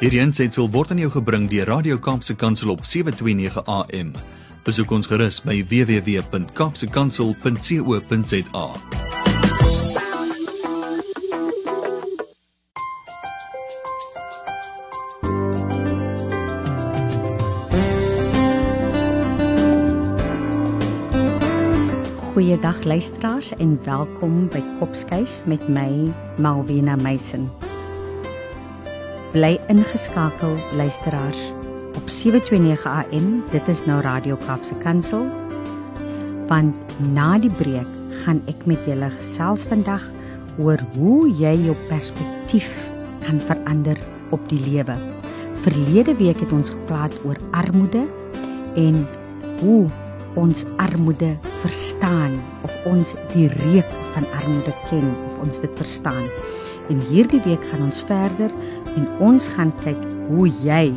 Hierdie aanseit word aan jou gebring deur Radio Kaapse Kansel op 7:29 AM. Besoek ons gerus by www.kapsekansel.co.za. Goeiedag luisteraars en welkom by Kopskyf met my Malvina Meisen. Bly ingeskakel luisteraars op 729 AM. Dit is nou Radio Kaapse Kansel. Want na die breek gaan ek met julle gesels vandag oor hoe jy jou perspektief kan verander op die lewe. Verlede week het ons gepraat oor armoede en hoe ons armoede verstaan of ons die reuk van armoede ken of ons dit verstaan. En hierdie week gaan ons verder en ons gaan kyk hoe jy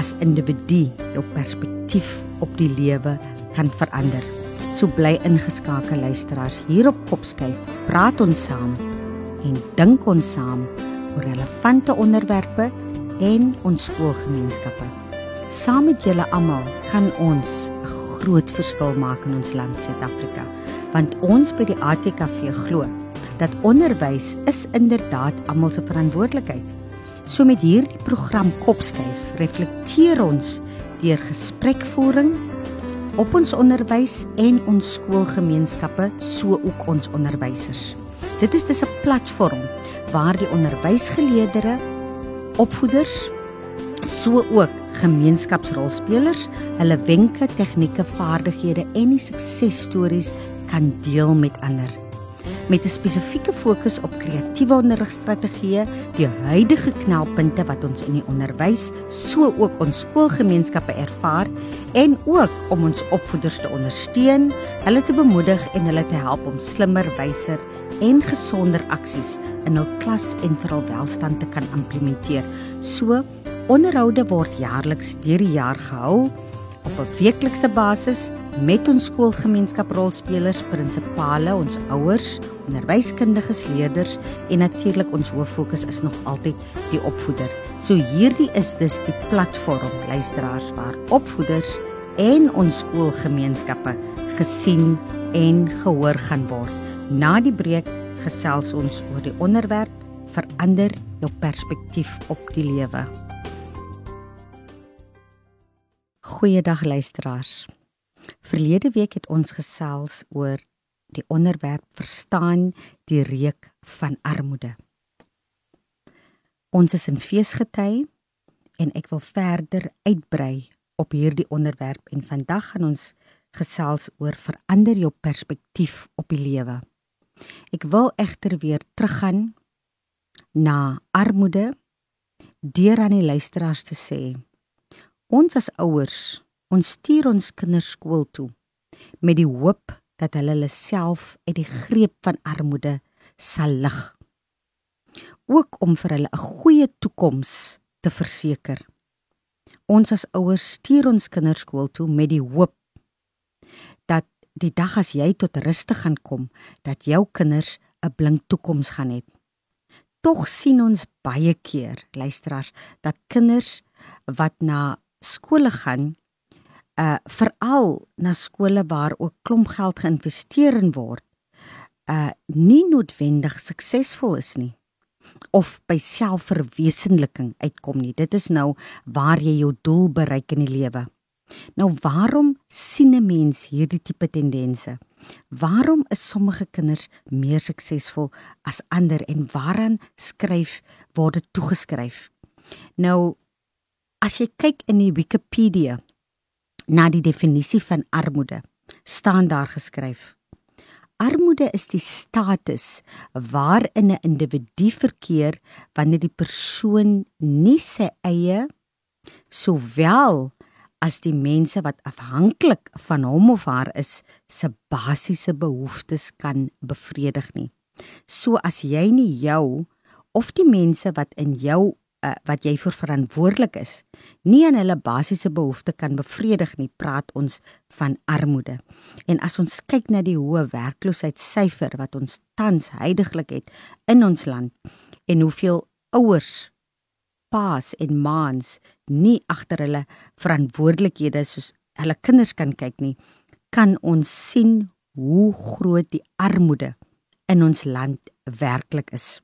as individu jou perspektief op die lewe kan verander. So bly ingeskakel luisteraars hier op Kopskyf. Praat ons saam en dink ons saam oor relevante onderwerpe en ons skoolgemeenskappe. Saam met julle almal kan ons 'n groot verskil maak in ons land Suid-Afrika. Want ons by die ATKV glo dat onderwys is inderdaad almal se verantwoordelikheid. So met hierdie program Kopskyf reflekteer ons deur gesprekvoering op ons onderwys en ons skoolgemeenskappe, so ook ons onderwysers. Dit is dis 'n platform waar die onderwysgeleerders, opvoeders, so ook gemeenskapsrolspelers hulle wenke, tegnieke, vaardighede en die suksesstories kan deel met ander. Met 'n spesifieke fokus op kreatiewe onderrigstrategieë, die huidige knelpunte wat ons in die onderwys, so ook ons skoolgemeenskappe ervaar en ook om ons opvoeders te ondersteun, hulle te bemoedig en hulle te help om slimmer, wyser en gesonder aksies in hul klas en vir hul welstand te kan implementeer. So Onderhoude word jaarliks deur die jaar gehou op 'n weeklikse basis met ons skoolgemeenskaprolspelers, prinsipale, ons ouers, onderwyskundiges, leerders en natuurlik ons hoof fokus is nog altyd die opvoeder. So hierdie is dus die platform luisteraars waar opvoeders en ons skoolgemeenskappe gesien en gehoor gaan word. Na die breek gesels ons oor die onderwerp verander jou perspektief op die lewe. Goeiedag luisteraars. Verlede week het ons gesels oor die onderwerp verstaan die reuk van armoede. Ons is in feesgety en ek wil verder uitbrei op hierdie onderwerp en vandag gaan ons gesels oor verander jou perspektief op die lewe. Ek wil egter weer teruggaan na armoede deur aan die luisteraars te sê Ons as ouers, ons stuur ons kinders skool toe met die hoop dat hulle hulle self uit die greep van armoede sal lig. Ook om vir hulle 'n goeie toekoms te verseker. Ons as ouers stuur ons kinders skool toe met die hoop dat die dag as jy tot ruste gaan kom, dat jou kinders 'n blink toekoms gaan hê. Tog sien ons baie keer, luisteraars, dat kinders wat na skole gaan uh veral na skole waar ook klomp geld geïnvesteer in word uh nie noodwendig suksesvol is nie of by selfverwesenliking uitkom nie. Dit is nou waar jy jou doel bereik in die lewe. Nou waarom sien 'n mens hierdie tipe tendense? Waarom is sommige kinders meer suksesvol as ander en waaraan skryf word dit toegeskryf? Nou As jy kyk in die Wikipedia na die definisie van armoede, staan daar geskryf: Armoede is die status waarin 'n individu verkeer wanneer die persoon nie sy eie sowel as die mense wat afhanklik van hom of haar is se basiese behoeftes kan bevredig nie. So as jy nie jou of die mense wat in jou uh, wat jy vir verantwoordelik is, nie aan hulle basiese behoeftes kan bevredig nie, praat ons van armoede. En as ons kyk na die hoë werkloosheidssyfer wat ons tans heidaglik het in ons land en hoeveel ouers paas en maans nie agter hulle verantwoordelikhede soos hulle kinders kan kyk nie, kan ons sien hoe groot die armoede in ons land werklik is.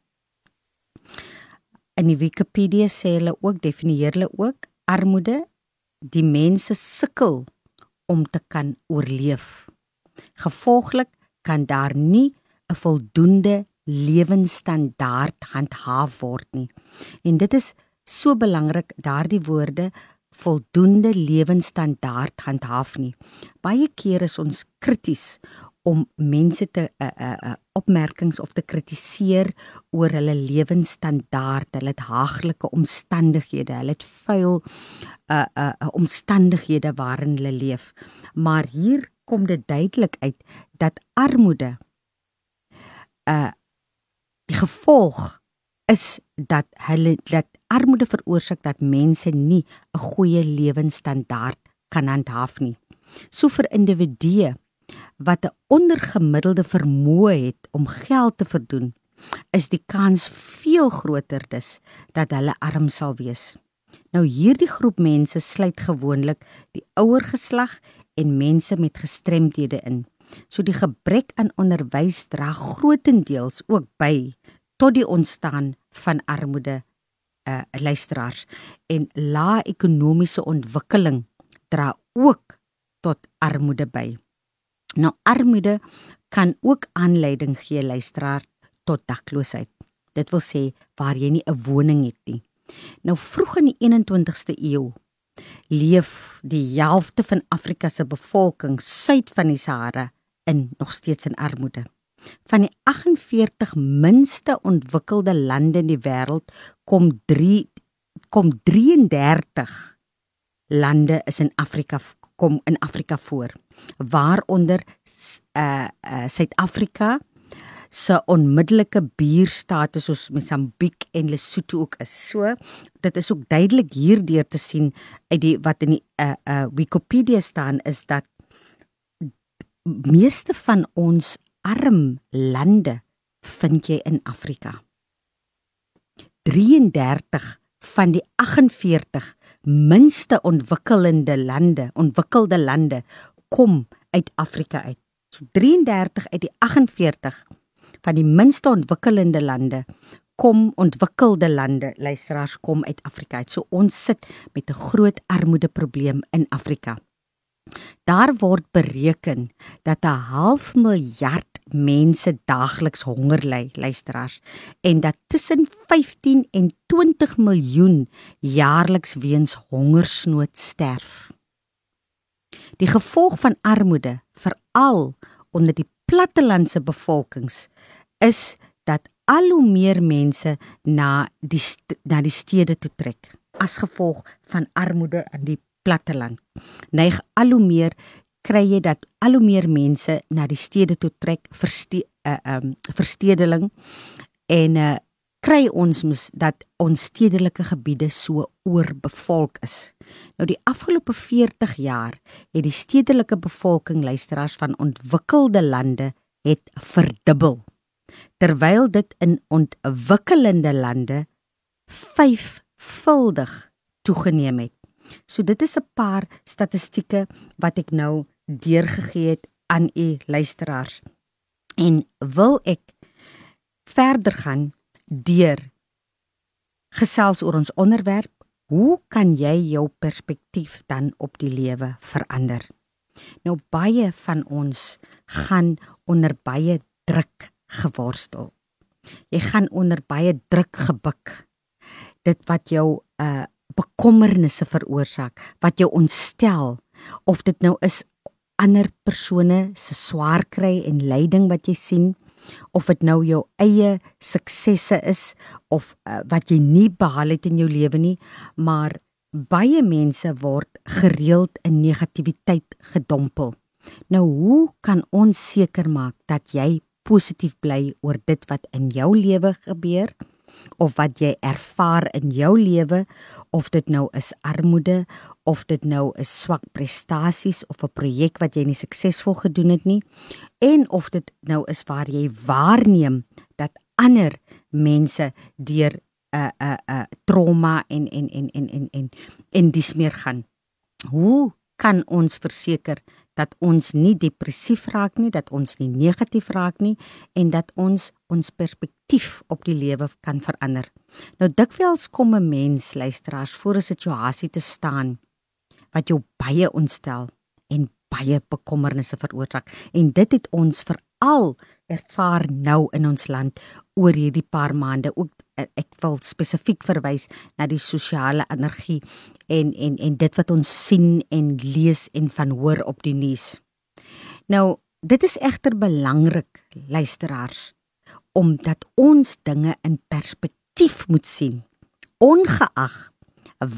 In die Wikipedia sê hulle ook definieer hulle ook armoede die mense sukkel om te kan oorleef. Gevolglik kan daar nie 'n voldoende lewenstandaard handhaaf word nie. En dit is so belangrik daardie woorde voldoende lewenstandaard handhaaf nie. Baie keer is ons krities om mense te 'n uh, 'n uh, uh, opmerkings of te kritiseer oor hulle lewenstandaard, hulle het haaglike omstandighede, hulle het vuil uh uh, uh omstandighede waarin hulle leef. Maar hier kom dit duidelik uit dat armoede uh die gevolg is dat hulle dat armoede veroorsaak dat mense nie 'n goeie lewenstandaard kan handhaaf nie. So vir individue wat 'n ondergemiddelde vermoë het om geld te verdoen, is die kans veel groter dus dat hulle arm sal wees. Nou hierdie groep mense sluit gewoonlik die ouer geslag en mense met gestremdhede in. So die gebrek aan onderwys dra grootendeels ook by tot die ontstaan van armoede uh luisteraars en lae ekonomiese ontwikkeling dra ook tot armoede by. Nou armoede kan ook aanleiding gee luisteraar tot dakloosheid. Dit wil sê waar jy nie 'n woning het nie. Nou vroeg in die 21ste eeu leef die helfte van Afrika se bevolking suid van die Sahara in nog steeds in armoede. Van die 48 minste ontwikkelde lande in die wêreld kom 3 kom 33 lande is in Afrika kom in Afrika voor waaronder uh uh Suid-Afrika se onmiddellike buurstaat soos Mosambiek en Lesotho ook is. So dit is ook duidelik hierdeur te sien uit die wat in die uh uh Wikipedia staan is dat meeste van ons arm lande vind jy in Afrika. 33 van die 48 minste ontwikkelende lande, ontwikkelde lande kom uit Afrika uit. So 33 uit die 48 van die minste ontwikkelende lande kom ontwikkelde lande, luisteraars kom uit Afrika uit. So ons sit met 'n groot armoedeprobleem in Afrika. Daar word bereken dat 'n half miljard mense daagliks honger ly, luisteraars, en dat tussen 15 en 20 miljoen jaarliks weens hongersnood sterf. Die gevolg van armoede, veral onder die plattelandse bevolkings, is dat al hoe meer mense na die na die stede toe trek as gevolg van armoede in die platteland. Neig al hoe meer kry jy dat al hoe meer mense na die stede toe trek vir uh, um verstedeling en uh, kry ons mos dat ons stedelike gebiede so oorbevolk is. Nou die afgelope 40 jaar het die stedelike bevolking luisteraars van ontwikkelde lande het verdubbel terwyl dit in ontwikkelende lande vyfvuldig toegeneem het. So dit is 'n paar statistieke wat ek nou deurgegee het aan u luisteraars. En wil ek verder gaan deur gesels oor ons onderwerp, hoe kan jy jou perspektief dan op die lewe verander? Nou baie van ons gaan onder baie druk geworstel. Jy gaan onder baie druk gebuk. Dit wat jou uh bekommernisse veroorsaak, wat jou ontstel of dit nou is ander persone se swaar kry en lyding wat jy sien of dit nou jou eie suksesse is of uh, wat jy nie behaal het in jou lewe nie maar baie mense word gereeld in negativiteit gedompel. Nou hoe kan ons seker maak dat jy positief bly oor dit wat in jou lewe gebeur of wat jy ervaar in jou lewe of dit nou is armoede of dit nou 'n swak prestasies of 'n projek wat jy nie suksesvol gedoen het nie en of dit nou is waar jy waarneem dat ander mense deur uh uh uh trauma en en en en en en en dis meer gaan. Hoe kan ons verseker dat ons nie depressief raak nie, dat ons nie negatief raak nie en dat ons ons perspektief op die lewe kan verander. Nou dikwels kom 'n mens luisteraars voor 'n situasie te staan wat jou baie ontstel en baie bekommernisse veroorsaak en dit het ons veral ervaar nou in ons land oor hierdie paar maande ook ek wil spesifiek verwys na die sosiale energie en en en dit wat ons sien en lees en van hoor op die nuus. Nou, dit is egter belangrik luisteraars omdat ons dinge in perspektief moet sien ongeag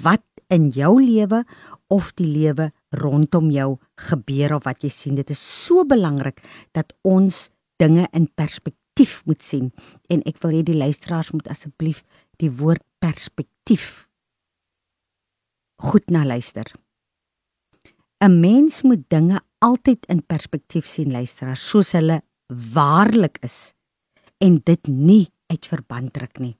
wat in jou lewe of die lewe rondom jou gebeur of wat jy sien dit is so belangrik dat ons dinge in perspektief moet sien en ek wil hê die luisteraars moet asseblief die woord perspektief goed na luister. 'n Mens moet dinge altyd in perspektief sien luisteraars soos hulle waarlik is en dit nie uit verband ruk nie.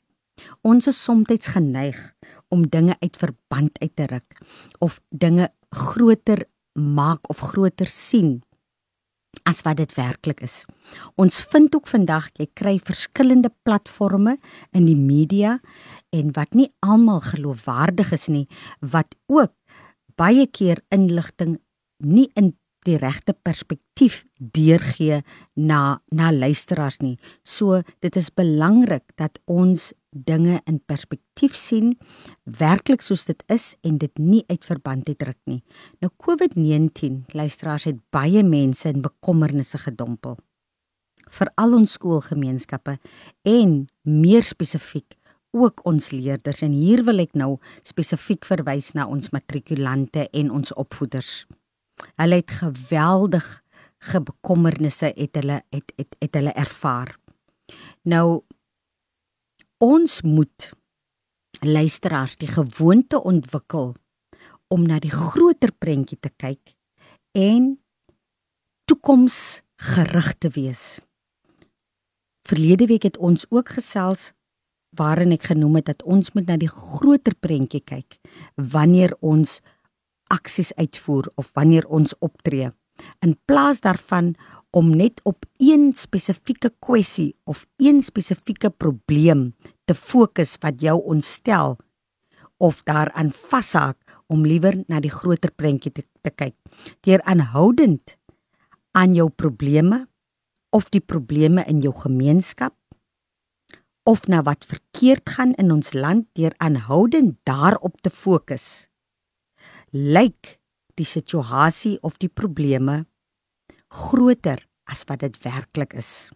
Ons is soms geneig om dinge uit verband uit te ruk of dinge groter maak of groter sien as wat dit werklik is. Ons vind ook vandag jy kry verskillende platforms in die media en wat nie almal geloofwaardig is nie wat ook baie keer inligting nie in die regte perspektief deurgee na na luisteraars nie. So dit is belangrik dat ons dinge in perspektief sien, werklik soos dit is en dit nie uit verband uitdruk nie. Nou COVID-19, luisteraars het baie mense in bekommernisse gedompel. vir al ons skoolgemeenskappe en meer spesifiek ook ons leerders en hier wil ek nou spesifiek verwys na ons matrikulante en ons opvoeders. Hulle het geweldig gebekommernisse het hulle het het, het hulle ervaar. Nou ons moet luisteraars die gewoonte ontwikkel om na die groter prentjie te kyk en toekomsgerig te wees. Verlede week het ons ook gesels waarin ek genoem het dat ons moet na die groter prentjie kyk wanneer ons aksies uitvoer of wanneer ons optree in plaas daarvan om net op een spesifieke kwessie of een spesifieke probleem te fokus wat jou ontstel of daaraan vashaak om liewer na die groter prentjie te, te kyk. Deur aanhoudend aan jou probleme of die probleme in jou gemeenskap of na wat verkeerd gaan in ons land deur aanhoudend daarop te fokus lyk die situasie of die probleme groter as wat dit werklik is.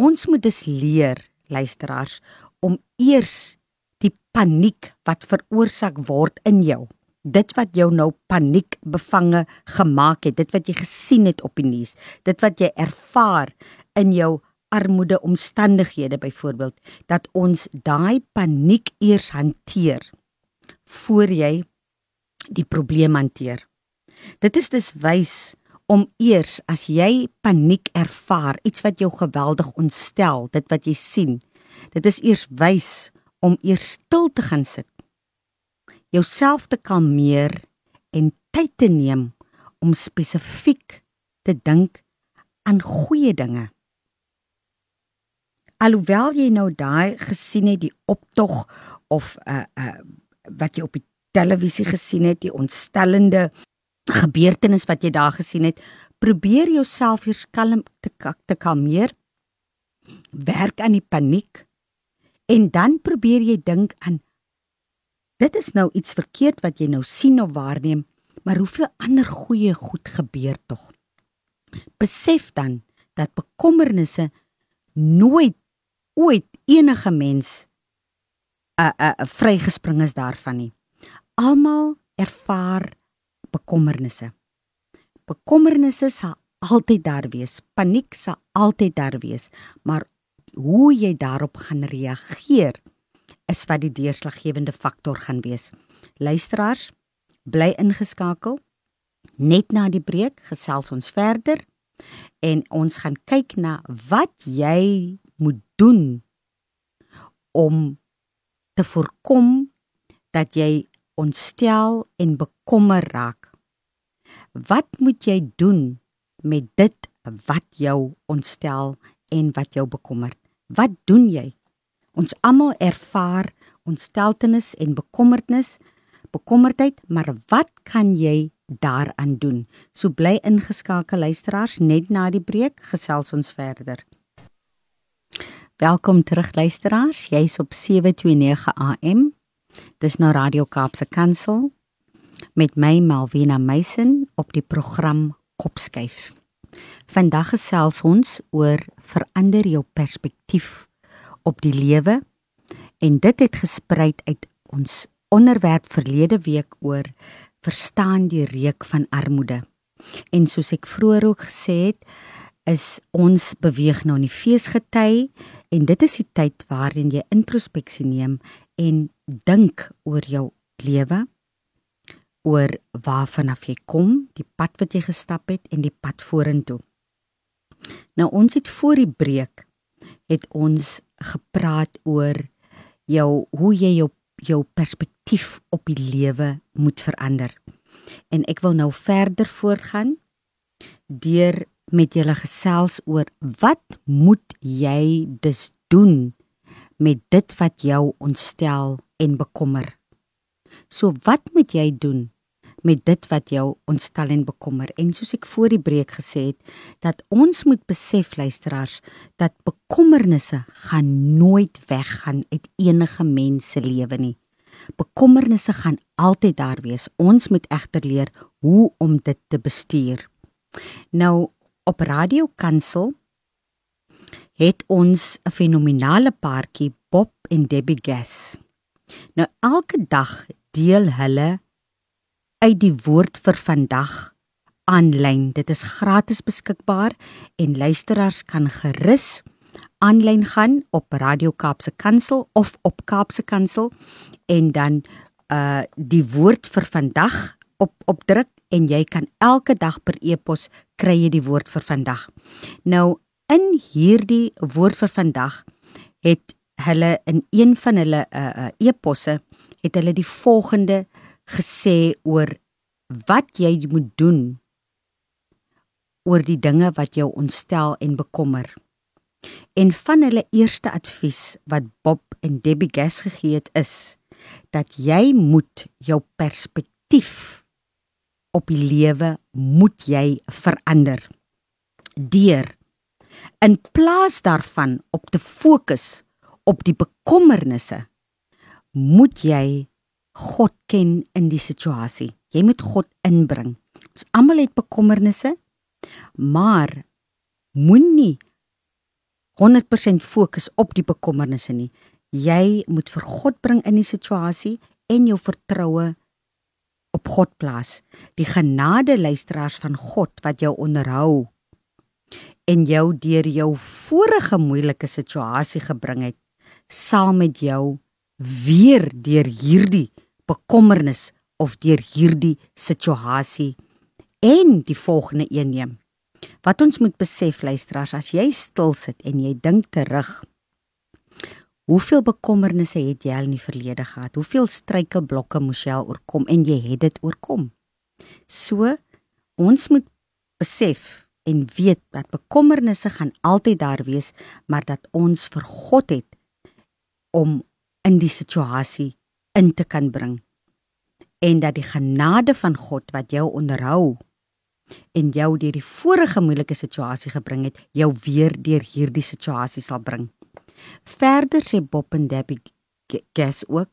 Ons moet dus leer, luisteraars, om eers die paniek wat veroorsaak word in jou, dit wat jou nou paniek bevange gemaak het, dit wat jy gesien het op die nuus, dit wat jy ervaar in jou armoede omstandighede byvoorbeeld, dat ons daai paniek eers hanteer voor jy die probleem hanteer. Dit is dus wys om eers as jy paniek ervaar, iets wat jou geweldig ontstel, dit wat jy sien, dit is eers wys om eers stil te gaan sit. Jouself te kalmeer en tyd te neem om spesifiek te dink aan goeie dinge. Alhoewel jy nou daai gesien het die optog of uh uh wat jy op die televisie gesien het, die ontstellende gebeurtenis wat jy daar gesien het, probeer jouself weer kalm te te kalmeer. Werk aan die paniek en dan probeer jy dink aan dit is nou iets verkeerd wat jy nou sien of waarneem, maar hoeveel ander goeie goed gebeur tog. Besef dan dat bekommernisse nooit ooit enige mens 'n uh, 'n uh, vrygespring is daarvan nie. Almal ervaar bekommernisse. Bekommernisse sal altyd daar wees, paniek sal altyd daar wees, maar hoe jy daarop gaan reageer is wat die deurslaggewende faktor gaan wees. Luisteraars, bly ingeskakel. Net na die breek gesels ons verder en ons gaan kyk na wat jy moet doen om te voorkom dat jy ontstel en bekommer raak. Wat moet jy doen met dit wat jou ontstel en wat jou bekommer? Wat doen jy? Ons almal ervaar ontsteltenis en bekommerdnis, bekommerdheid, maar wat kan jy daaraan doen? So bly ingeskakel luisteraars, net na die breek gesels ons verder. Welkom terug luisteraars, jy's op 729 AM. Dis nou Radio Kaapse Kansel met my Malvina Meisen op die program Kopskuif. Vandag gesels ons oor verander jou perspektief op die lewe en dit het gesprei uit ons onderwerp verlede week oor verstaan die reuk van armoede. En soos ek vroeër ook gesê het, is ons beweeg nou in die feesgety en dit is die tyd waarin jy introspeksie neem en dink oor jou lewe oor waarvan af jy kom, die pad wat jy gestap het en die pad vorentoe. Nou ons het voor die breek het ons gepraat oor jou hoe jy jou jou perspektief op die lewe moet verander. En ek wil nou verder voortgaan deur met julle gesels oor wat moet jy dus doen met dit wat jou ontstel en bekommer. So wat moet jy doen met dit wat jou ontstel en bekommer? En soos ek voor die breek gesê het, dat ons moet besef luisteraars dat bekommernisse gaan nooit weggaan uit enige mens se lewe nie. Bekommernisse gaan altyd daar wees. Ons moet egter leer hoe om dit te bestuur. Nou op Radio Kansel het ons 'n fenominale paartjie Bob en Debbie Gas. Nou elke dag deel hulle uit die woord vir vandag aanlyn. Dit is gratis beskikbaar en luisteraars kan gerus aanlyn gaan op Radio Kaapse Kansel of op Kaapse Kansel en dan uh die woord vir vandag op opdruk en jy kan elke dag per e-pos kry jy die woord vir vandag. Nou in hierdie woord vir vandag het hulle in een van hulle uh, uh e-posse het hulle die volgende gesê oor wat jy moet doen oor die dinge wat jou ontstel en bekommer. En van hulle eerste advies wat Bob en Debbie Gas gegee het is dat jy moet jou perspektief op die lewe moet jy verander. Deur in plaas daarvan op te fokus op die bekommernisse moet jy God ken in die situasie. Jy moet God inbring. Ons almal het bekommernisse, maar moenie 100% fokus op die bekommernisse nie. Jy moet vir God bring in die situasie en jou vertroue op God plaas. Die genade luisteraars van God wat jou onderhou en jou deur jou vorige moeilike situasie gebring het, saam met jou weer deur hierdie bekommernis of deur hierdie situasie en die volgende een neem. Wat ons moet besef luisteraars, as jy stil sit en jy dink terug, hoeveel bekommernisse het jy al in die verlede gehad? Hoeveel struikelblokke moes jy al oorkom en jy het dit oorkom? So ons moet besef en weet dat bekommernisse gaan altyd daar wees, maar dat ons vir God het om in die situasie in te kan bring en dat die genade van God wat jou onderhou en jou deur die vorige moeilike situasie gebring het, jou weer deur hierdie situasie sal bring. Verder sê Bob en Debbie Gas ook,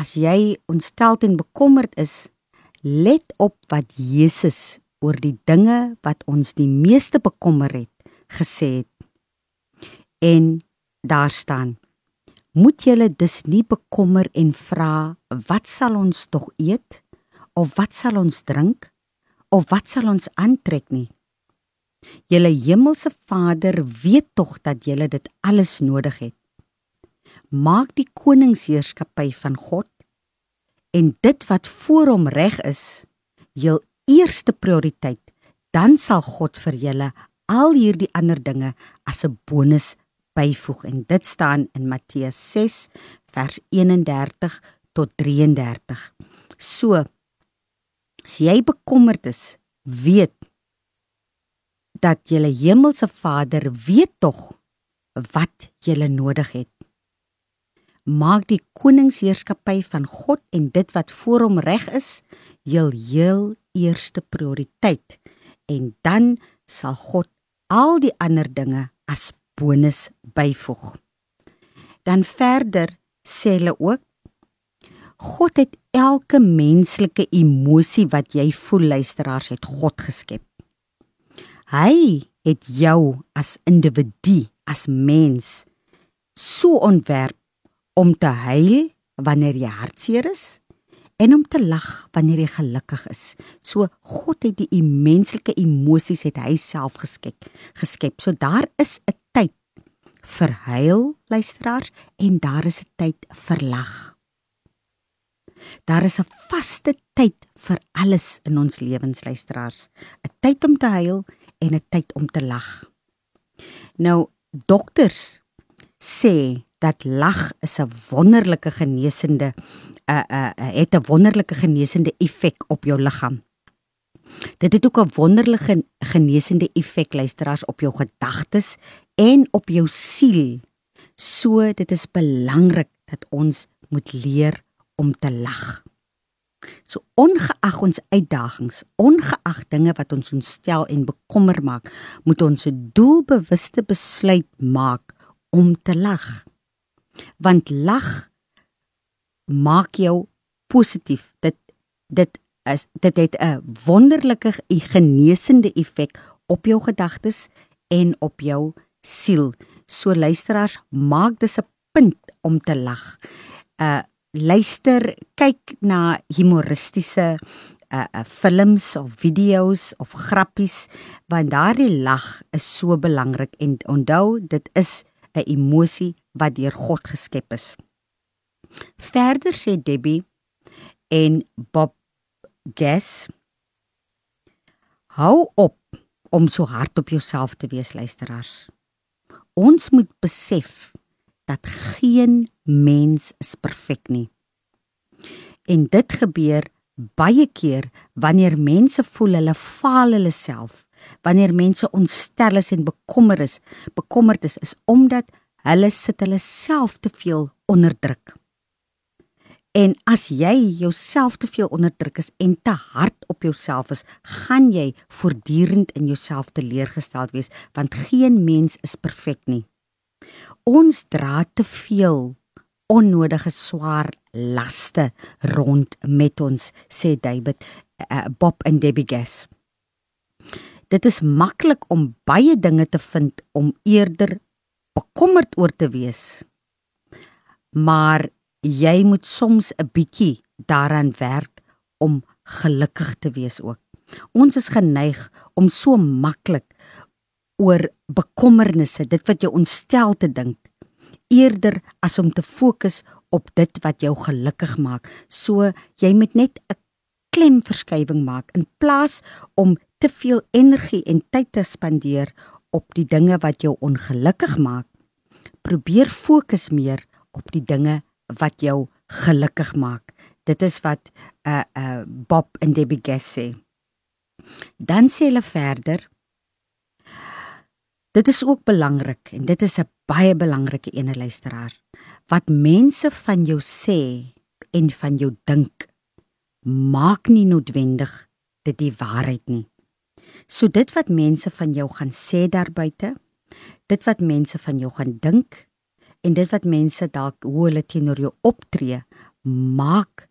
as jy ontstel en bekommerd is, let op wat Jesus oor die dinge wat ons die meeste bekommer het gesê het. En daar staan moet julle dus nie bekommer en vra wat sal ons tog eet? Of wat sal ons drink? Of wat sal ons aantrek nie? Julle hemelse Vader weet tog dat julle dit alles nodig het. Maak die koningsheerskappy van God en dit wat voor hom reg is jou eerste prioriteit dan sal God vir julle al hierdie ander dinge as 'n bonus byvoeg en dit staan in Matteus 6 vers 31 tot 33. So as jy bekommerd is, weet dat julle hemelse Vader weet tog wat julle nodig het. Maak die koningsheerskappy van God en dit wat voor hom reg is, jul heel eerste prioriteit en dan sal God al die ander dinge as bonus byvoeg. Dan verder sê hulle ook God het elke menslike emosie wat jy voel luisteraars het God geskep. Hy het jou as individu, as mens so ontwerp om te huil wanneer jy hartseer is en om te lag wanneer jy gelukkig is. So God het die menslike emosies het hy self geskep, geskep. So daar is 'n tyd vir huil, luisteraars, en daar is 'n tyd vir lag. Daar is 'n vaste tyd vir alles in ons lewens, luisteraars. 'n Tyd om te huil en 'n tyd om te lag. Nou dokters sê dat lag is 'n wonderlike genesende 'n uh, uh, het 'n wonderlike genesende effek op jou liggaam. Dit het ook 'n wonderlike genesende effek luisteraars op jou gedagtes en op jou siel. So dit is belangrik dat ons moet leer om te lag. So ongeag ons uitdagings, ongeag dinge wat ons ontstel en bekommer maak, moet ons 'n doelbewuste besluit maak om te lag want lag maak jou positief. Dit dit is dit het 'n wonderlike genesende effek op jou gedagtes en op jou siel. So luisteraars, maak dis 'n punt om te lag. Uh luister, kyk na humoristiese uh, uh films of video's of grappies want daardie lag is so belangrik en onthou dit is 'n emosie wat deur God geskep is. Verder sê Debbie en Bob Guess Hou op om so hard op jouself te wees, luisteraars. Ons moet besef dat geen mens is perfek nie. En dit gebeur baie keer wanneer mense voel hulle faal hulle self, wanneer mense ontstel is en bekommer is, bekommerd is, is omdat hulle sit hulle self te veel onder druk. En as jy jouself te veel onderdruk is en te hard op jouself is, gaan jy voortdurend in jouself teleurgestel wees want geen mens is perfek nie. Ons dra te veel onnodige swaar laste rond met ons, sê David uh, Bob en Debbie Gas. Dit is maklik om baie dinge te vind om eerder bekommerd oor te wees. Maar jy moet soms 'n bietjie daaraan werk om gelukkig te wees ook. Ons is geneig om so maklik oor bekommernisse, dit wat jou ontstel te dink, eerder as om te fokus op dit wat jou gelukkig maak. So jy moet net 'n klemverskywing maak in plaas om te veel energie en tyd te spandeer op die dinge wat jou ongelukkig maak. Probeer fokus meer op die dinge wat jou gelukkig maak. Dit is wat uh uh Bob en Debbie Guest sê. Dan sê hulle verder Dit is ook belangrik en dit is 'n baie belangrike ene luisteraar. Wat mense van jou sê en van jou dink maak nie noodwendig dit die waarheid nie. So dit wat mense van jou gaan sê daar buite, dit wat mense van jou gaan dink en dit wat mense dalk hoe hulle teenoor jou optree, maak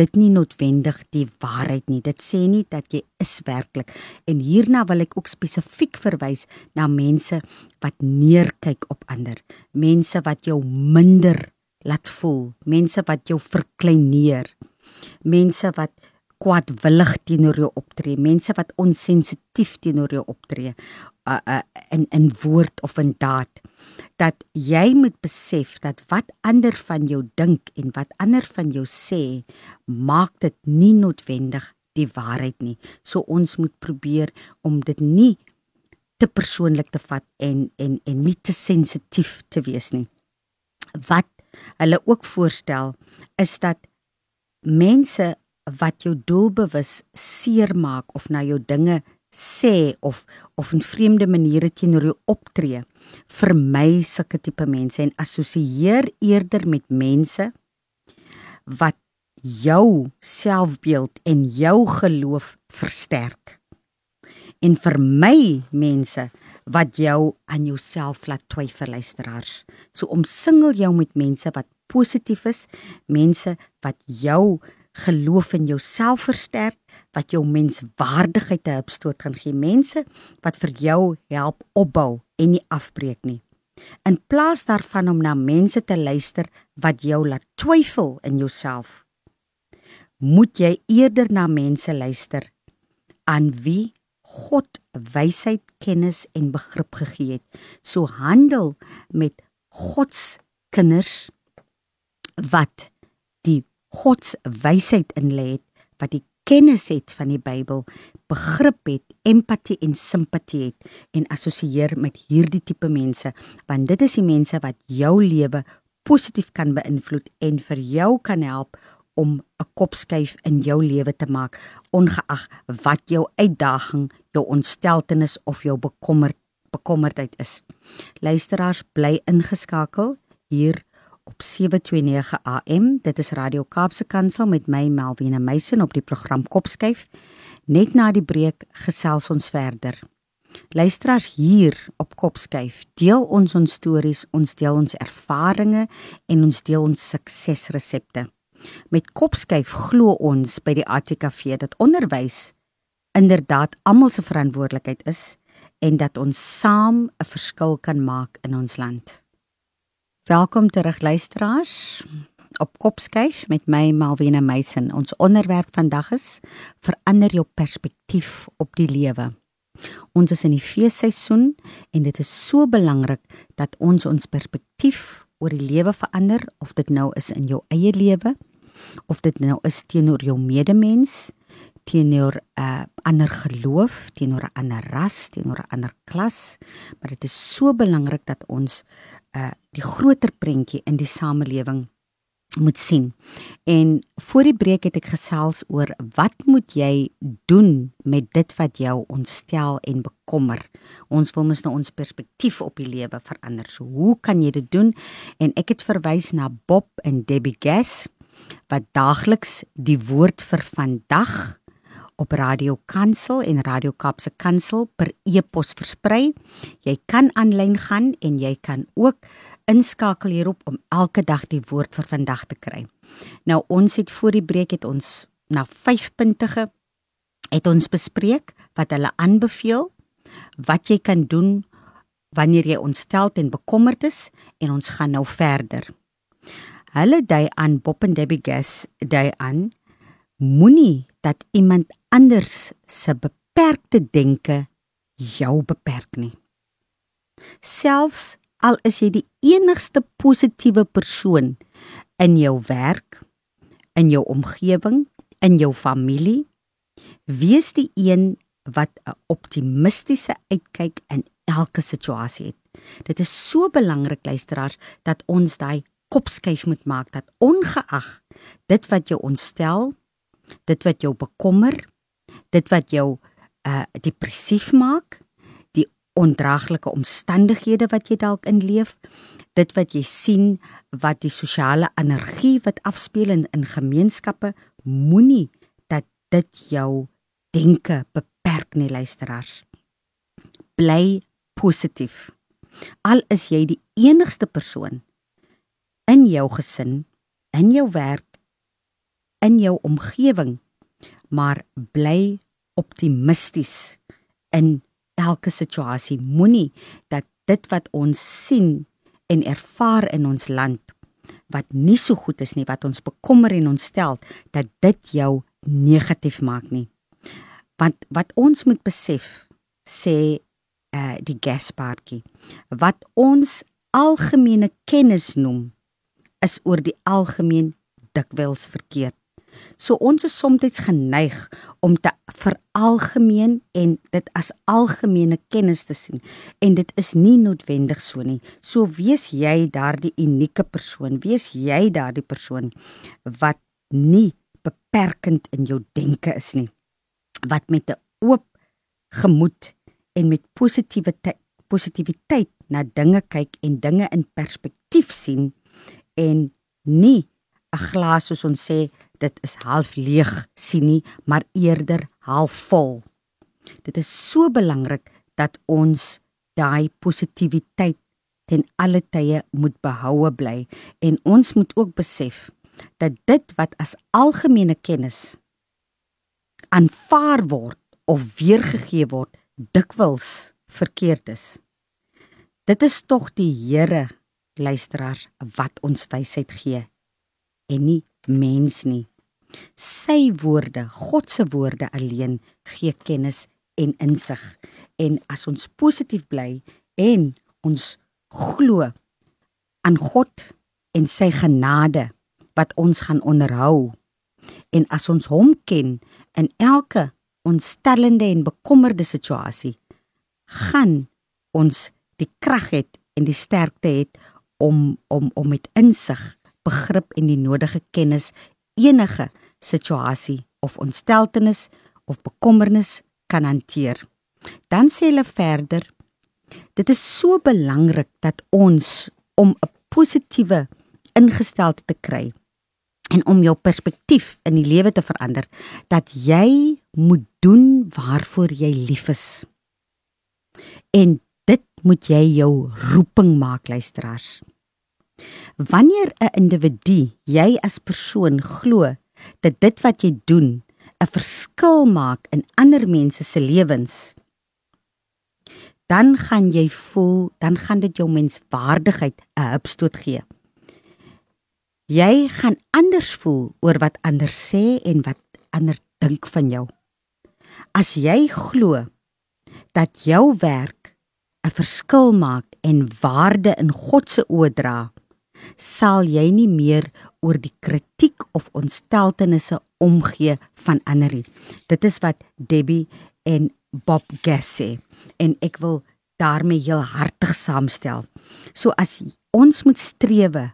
dit nie noodwendig die waarheid nie. Dit sê nie dat jy is werklik. En hierna wil ek ook spesifiek verwys na mense wat neerkyk op ander, mense wat jou minder laat voel, mense wat jou verkleineer, mense wat kwaadwillig teenoor jou optree, mense wat onsensitief teenoor jou optree uh, uh, in in woord of in daad dat jy moet besef dat wat ander van jou dink en wat ander van jou sê maak dit nie noodwendig die waarheid nie. So ons moet probeer om dit nie te persoonlik te vat en en en nie te sensitief te wees nie. Wat hulle ook voorstel is dat mense wat jou doelbewus seermaak of na jou dinge sê of of in vreemde maniere teenoor jou optree, vermy sulke tipe mense en assosieer eerder met mense wat jou selfbeeld en jou geloof versterk. En vermy mense wat jou aan jouself laat twyfel luisteraars. So omsingel jou met mense wat positief is, mense wat jou geloof in jouself versterk, wat jou menswaardigheid 'n hupstoot kan gee, mense wat vir jou help opbou en nie afbreek nie. In plaas daarvan om na mense te luister wat jou laat twyfel in jouself, moet jy eerder na mense luister aan wie God wysheid, kennis en begrip gegee het. So handel met God se kinders wat die God se wysheid in lê het, wat die kennis het van die Bybel, begrip het, empatie en simpatie het en assosieer met hierdie tipe mense, want dit is die mense wat jou lewe positief kan beïnvloed en vir jou kan help om 'n kopskuif in jou lewe te maak ongeag wat jou uitdaging, jou ontsteltenis of jou bekommerd bekommerdheid is. Luisteraars bly ingeskakel hier op 729 AM. Dit is Radio Kaapse Kansel met my Melvina Meisen op die program Kopskuif. Net na die breek gesels ons verder. Luisteraars hier op Kopskuif, deel ons ons stories, ons deel ons ervarings en ons deel ons suksesresepte. Met Kopskuif glo ons by die ATKV dat onderwys inderdaad almal se verantwoordelikheid is en dat ons saam 'n verskil kan maak in ons land. Welkom terug luisteraars op Kopskyf met my Malwena Meisen. Ons onderwerp vandag is verander jou perspektief op die lewe. Ons is in die feesseisoen en dit is so belangrik dat ons ons perspektief oor die lewe verander of dit nou is in jou eie lewe of dit nou is teenoor jou medemens, teenoor 'n uh, ander geloof, teenoor 'n ander ras, teenoor 'n ander klas, maar dit is so belangrik dat ons uh die groter prentjie in die samelewing moet sien. En voor die breek het ek gesels oor wat moet jy doen met dit wat jou ontstel en bekommer. Ons wil mos nou ons perspektief op die lewe verander. So hoe kan jy dit doen? En ek het verwys na Bob en Debbie Gass wat daagliks die woord vir vandag op Radio Kansel en Radio Kapse Kansel per e-pos versprei. Jy kan aanlyn gaan en jy kan ook inskakel hierop om elke dag die woord vir vandag te kry. Nou ons het voor die breek het ons na 5 punte ge het ons bespreek wat hulle aanbeveel wat jy kan doen wanneer jy ontstel en bekommerd is en ons gaan nou verder. Hulle dui aan Bob en Debbie Gas dui aan moenie dat iemand anders se beperkte denke jou beperk nie. Selfs al is jy die enigste positiewe persoon in jou werk, in jou omgewing, in jou familie, wees die een wat 'n optimistiese uitkyk in elke situasie het. Dit is so belangrik luisteraars dat ons daai kopskuif moet maak dat ongeag dit wat jou ontstel, dit wat jou bekommer, dit wat jou uh depressief maak, die ondraaglike omstandighede wat jy dalk in leef, dit wat jy sien wat die sosiale energie wat afspeel in, in gemeenskappe, moenie dat dit jou denke beperk nie luisteraars. Bly positief. Al is jy die enigste persoon in jou gesin, in jou werk, in jou omgewing, maar bly optimisties in elke situasie. Moenie dat dit wat ons sien en ervaar in ons land wat nie so goed is nie, wat ons bekommer en ontstel, dat dit jou negatief maak nie. Want wat ons moet besef, sê uh die gaspaartjie, wat ons algemene kennis noem, is oor die algemeen dikwels verkeerd. So ons is soms geneig om te veralgemeen en dit as algemene kennis te sien en dit is nie noodwendig so nie. So wees jy daardie unieke persoon, wees jy daardie persoon wat nie beperkend in jou denke is nie. Wat met 'n oop gemoed en met positiewe positiwiteit na dinge kyk en dinge in perspektief sien en nie 'n glas soos ons sê dit is half leeg sien nie, maar eerder half vol. Dit is so belangrik dat ons daai positiwiteit ten alle tye moet behoue bly en ons moet ook besef dat dit wat as algemene kennis aanvaar word of weergegee word dikwels verkeerd is. Dit is tog die Here luisteraars wat ons wysheid gee en nie mens nie. Sy woorde, God se woorde alleen gee kennis en insig. En as ons positief bly en ons glo aan God en sy genade wat ons gaan onderhou en as ons hom ken in elke ontstellende en bekommerde situasie gaan ons die krag het en die sterkte het om om om met insig, begrip en die nodige kennis enige situasie of ontsteltenis of bekommernis kan hanteer. Dan sê hulle verder: Dit is so belangrik dat ons om 'n positiewe ingesteldheid te kry en om jou perspektief in die lewe te verander, dat jy moet doen waarvoor jy lief is. En dit moet jy jou roeping maak, luisteraars. Wanneer 'n individu, jy as persoon glo dat dit wat jy doen 'n verskil maak in ander mense se lewens, dan gaan jy voel, dan gaan dit jou menswaardigheid 'n hupstoot gee. Jy gaan anders voel oor wat ander sê en wat ander dink van jou. As jy glo dat jou werk 'n verskil maak en waarde in God se oë dra, sal jy nie meer oor die kritiek of ontsteltenisse omgee van ander. Dit is wat Debbie en Bob Gass sê en ek wil daarmee heel hartig saamstel. So as ons moet strewe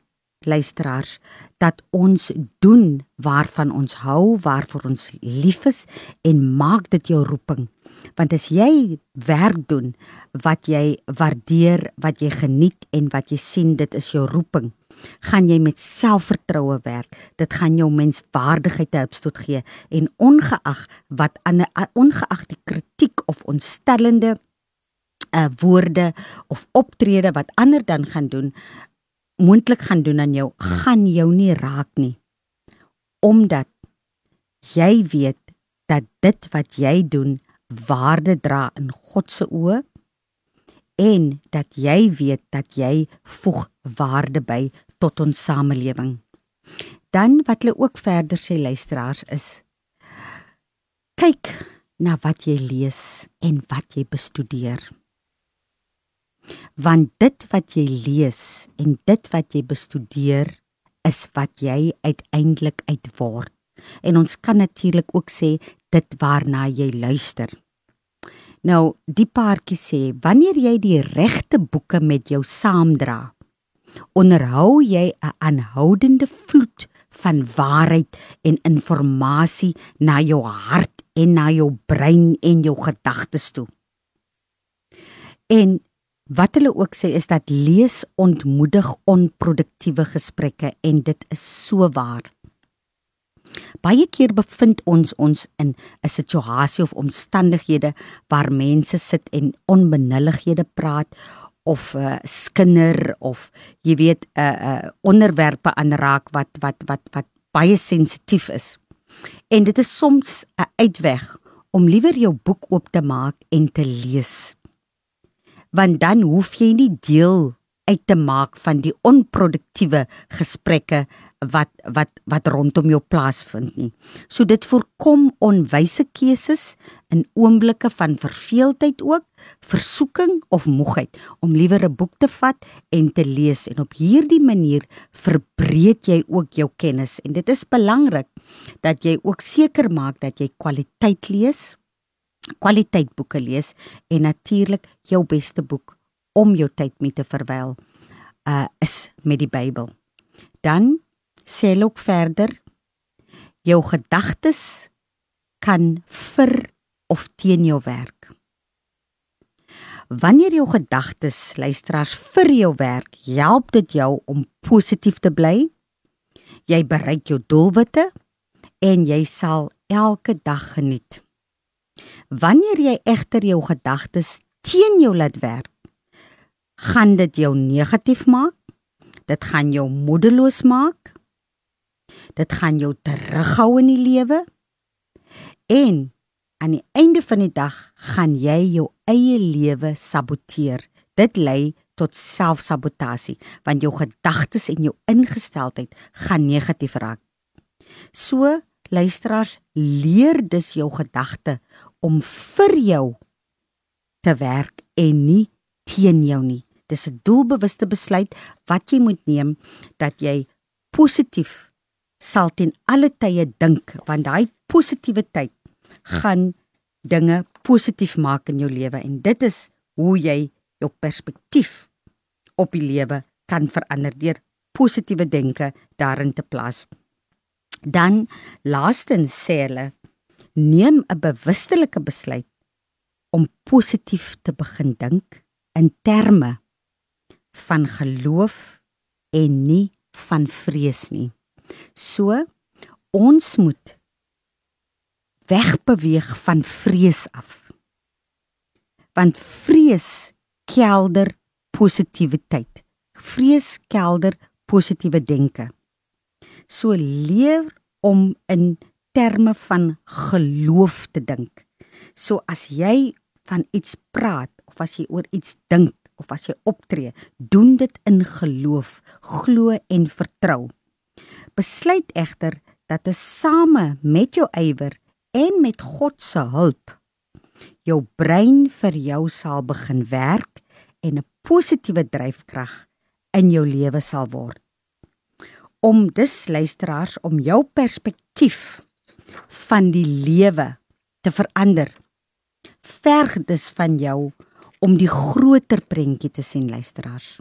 luisteraars dat ons doen waarvan ons hou, waarvoor ons lief is en maak dit jou roeping. Want as jy werk doen wat jy waardeer, wat jy geniet en wat jy sien dit is jou roeping, gaan jy met selfvertroue werk. Dit gaan jou menswaardigheid opstoot gee en ongeag wat ander ongeag die kritiek of ontstellende uh woorde of optrede wat ander dan gaan doen moontlik gaan doen aan jou gaan jou nie raak nie omdat jy weet dat dit wat jy doen waarde dra in God se oë en dat jy weet dat jy voeg waarde by tot ons samelewing. Dan wat hulle ook verder sê luisteraars is kyk na wat jy lees en wat jy bestudeer. Want dit wat jy lees en dit wat jy bestudeer is wat jy uiteindelik uitword. En ons kan natuurlik ook sê dit waarna jy luister. Nou, die paartjie sê wanneer jy die regte boeke met jou saamdra, onderhou jy 'n aanhoudende vloed van waarheid en inligting na jou hart en na jou brein en jou gedagtes toe. En wat hulle ook sê is dat lees ontmoedig onproduktiewe gesprekke en dit is so waar. Baie keer bevind ons ons in 'n situasie of omstandighede waar mense sit en onbenullighede praat of uh, skinder of jy weet 'n uh, uh, onderwerpe aanraak wat wat wat wat baie sensitief is. En dit is soms 'n uitweg om liewer jou boek oop te maak en te lees. Want dan hoef jy nie deel uit te maak van die onproduktiewe gesprekke wat wat wat rondom jou plaasvind nie. So dit voorkom onwyse keuses in oomblikke van verveeldheid ook, versoeking of moegheid om liewer 'n boek te vat en te lees en op hierdie manier verbreek jy ook jou kennis en dit is belangrik dat jy ook seker maak dat jy kwaliteit lees, kwaliteit boeke lees en natuurlik jou beste boek om jou tyd mee te verwyl uh is met die Bybel. Dan sê hulle ook verder jou gedagtes kan vir of teen jou werk. Wanneer jou gedagtes luisteraars vir jou werk, help dit jou om positief te bly. Jy bereik jou doelwitte en jy sal elke dag geniet. Wanneer jy egter jou gedagtes teen jou laat werk, gaan dit jou negatief maak. Dit gaan jou moedeloos maak. Dit gaan jou terughou in die lewe. En aan die einde van die dag gaan jy jou eie lewe saboteer. Dit lei tot selfsabotasie want jou gedagtes en jou ingesteldheid gaan negatief raak. So luisteraars, leer dus jou gedagte om vir jou te werk en nie teen jou nie. Dis 'n doelbewuste besluit wat jy moet neem dat jy positief sal ten alle tye dink want daai positiwiteit gaan dinge positief maak in jou lewe en dit is hoe jy jou perspektief op die lewe kan verander deur positiewe denke daarin te plaas. Dan laastens sê hulle neem 'n bewustelike besluit om positief te begin dink in terme van geloof en nie van vrees nie. So ons moet wegbeweeg van vrees af. Want vrees kelder positiwiteit. Vrees kelder positiewe denke. So leer om in terme van geloof te dink. So as jy van iets praat of as jy oor iets dink of as jy optree, doen dit in geloof, glo en vertrou. Besluit egter dat dit same met jou ywer en met God se hulp jou brein vir jou sal begin werk en 'n positiewe dryfkrag in jou lewe sal word. Om dus luisteraars om jou perspektief van die lewe te verander. Verg dus van jou om die groter prentjie te sien luisteraars.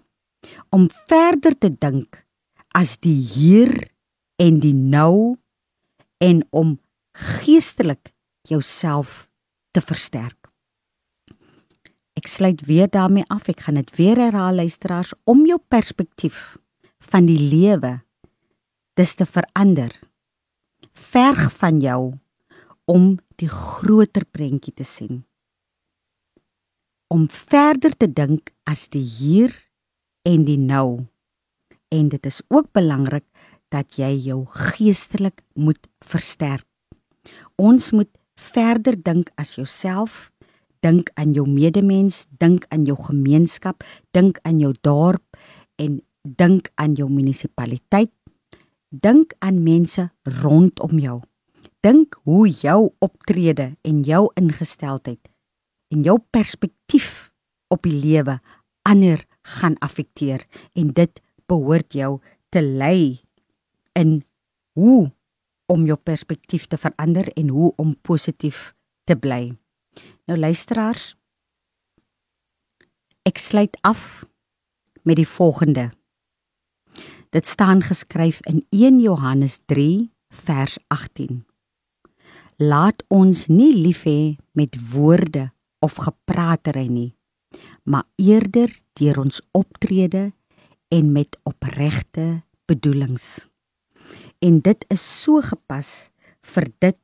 Om verder te dink as die hier en die nou en om geestelik jouself te versterk. Ek sluit weer daarmee af. Ek gaan dit weer herhaal luisteraars om jou perspektief van die lewe dis te verander. Verg van jou om die groter prentjie te sien. Om verder te dink as die hier en die nou. En dit is ook belangrik dat jy jou geestelik moet versterk. Ons moet verder dink as jouself, dink aan jou medemens, dink aan jou gemeenskap, dink aan jou dorp en dink aan jou munisipaliteit. Dink aan mense rondom jou. Dink hoe jou optrede en jou ingesteldheid en jou perspektief op die lewe ander gaan affekteer en dit behoort jou te lei in hoe om jou perspektief te verander en hoe om positief te bly. Nou luisteraars, ek sluit af met die volgende. Dit staan geskryf in 1 Johannes 3 vers 18. Laat ons nie lief hê met woorde of gepraatery nie, maar eerder deur ons optrede en met opregte bedoelings en dit is so gepas vir dit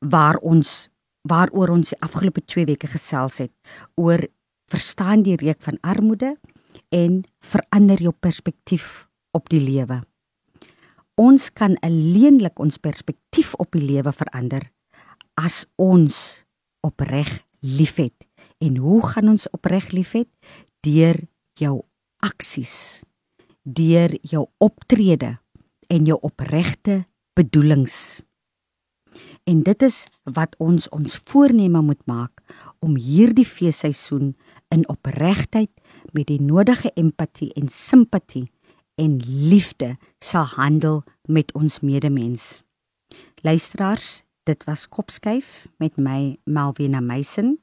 waar ons waaroor ons die afgelope 2 weke gesels het oor verstaan die reuk van armoede en verander jou perspektief op die lewe. Ons kan alleenlik ons perspektief op die lewe verander as ons opreg liefhet. En hoe gaan ons opreg liefhet? Deur jou aksies, deur jou optrede en jou opregte bedoelings. En dit is wat ons ons voorneme moet maak om hierdie feesseisoen in opregtheid met die nodige empatie en simpatie en liefde sal handel met ons medemens. Luisteraars, dit was Kopskyf met my Melvina Meisen.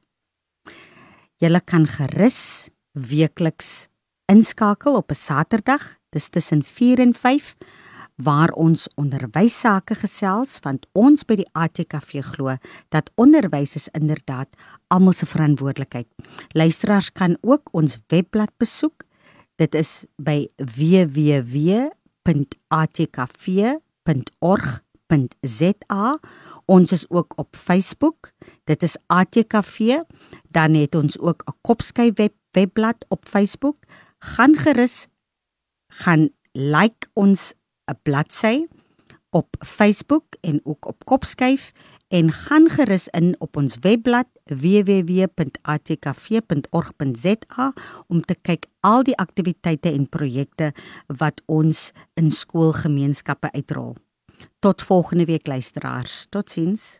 Julle kan gerus weekliks inskakel op 'n Saterdag, dis tussen 4 en 5 waar ons onderwys sake gesels want ons by die ATKV glo dat onderwys is inderdaad almal se verantwoordelikheid. Luisteraars kan ook ons webblad besoek. Dit is by www.atkv.org.za. Ons is ook op Facebook. Dit is ATKV. Dan het ons ook 'n kopsky web webblad op Facebook. Gaan gerus gaan like ons 'n bladsy op Facebook en ook op Kopskyf en gaan gerus in op ons webblad www.atkv.org.za om te kyk al die aktiwiteite en projekte wat ons in skoolgemeenskappe uitrol. Tot volgende week luisteraars. Totsiens.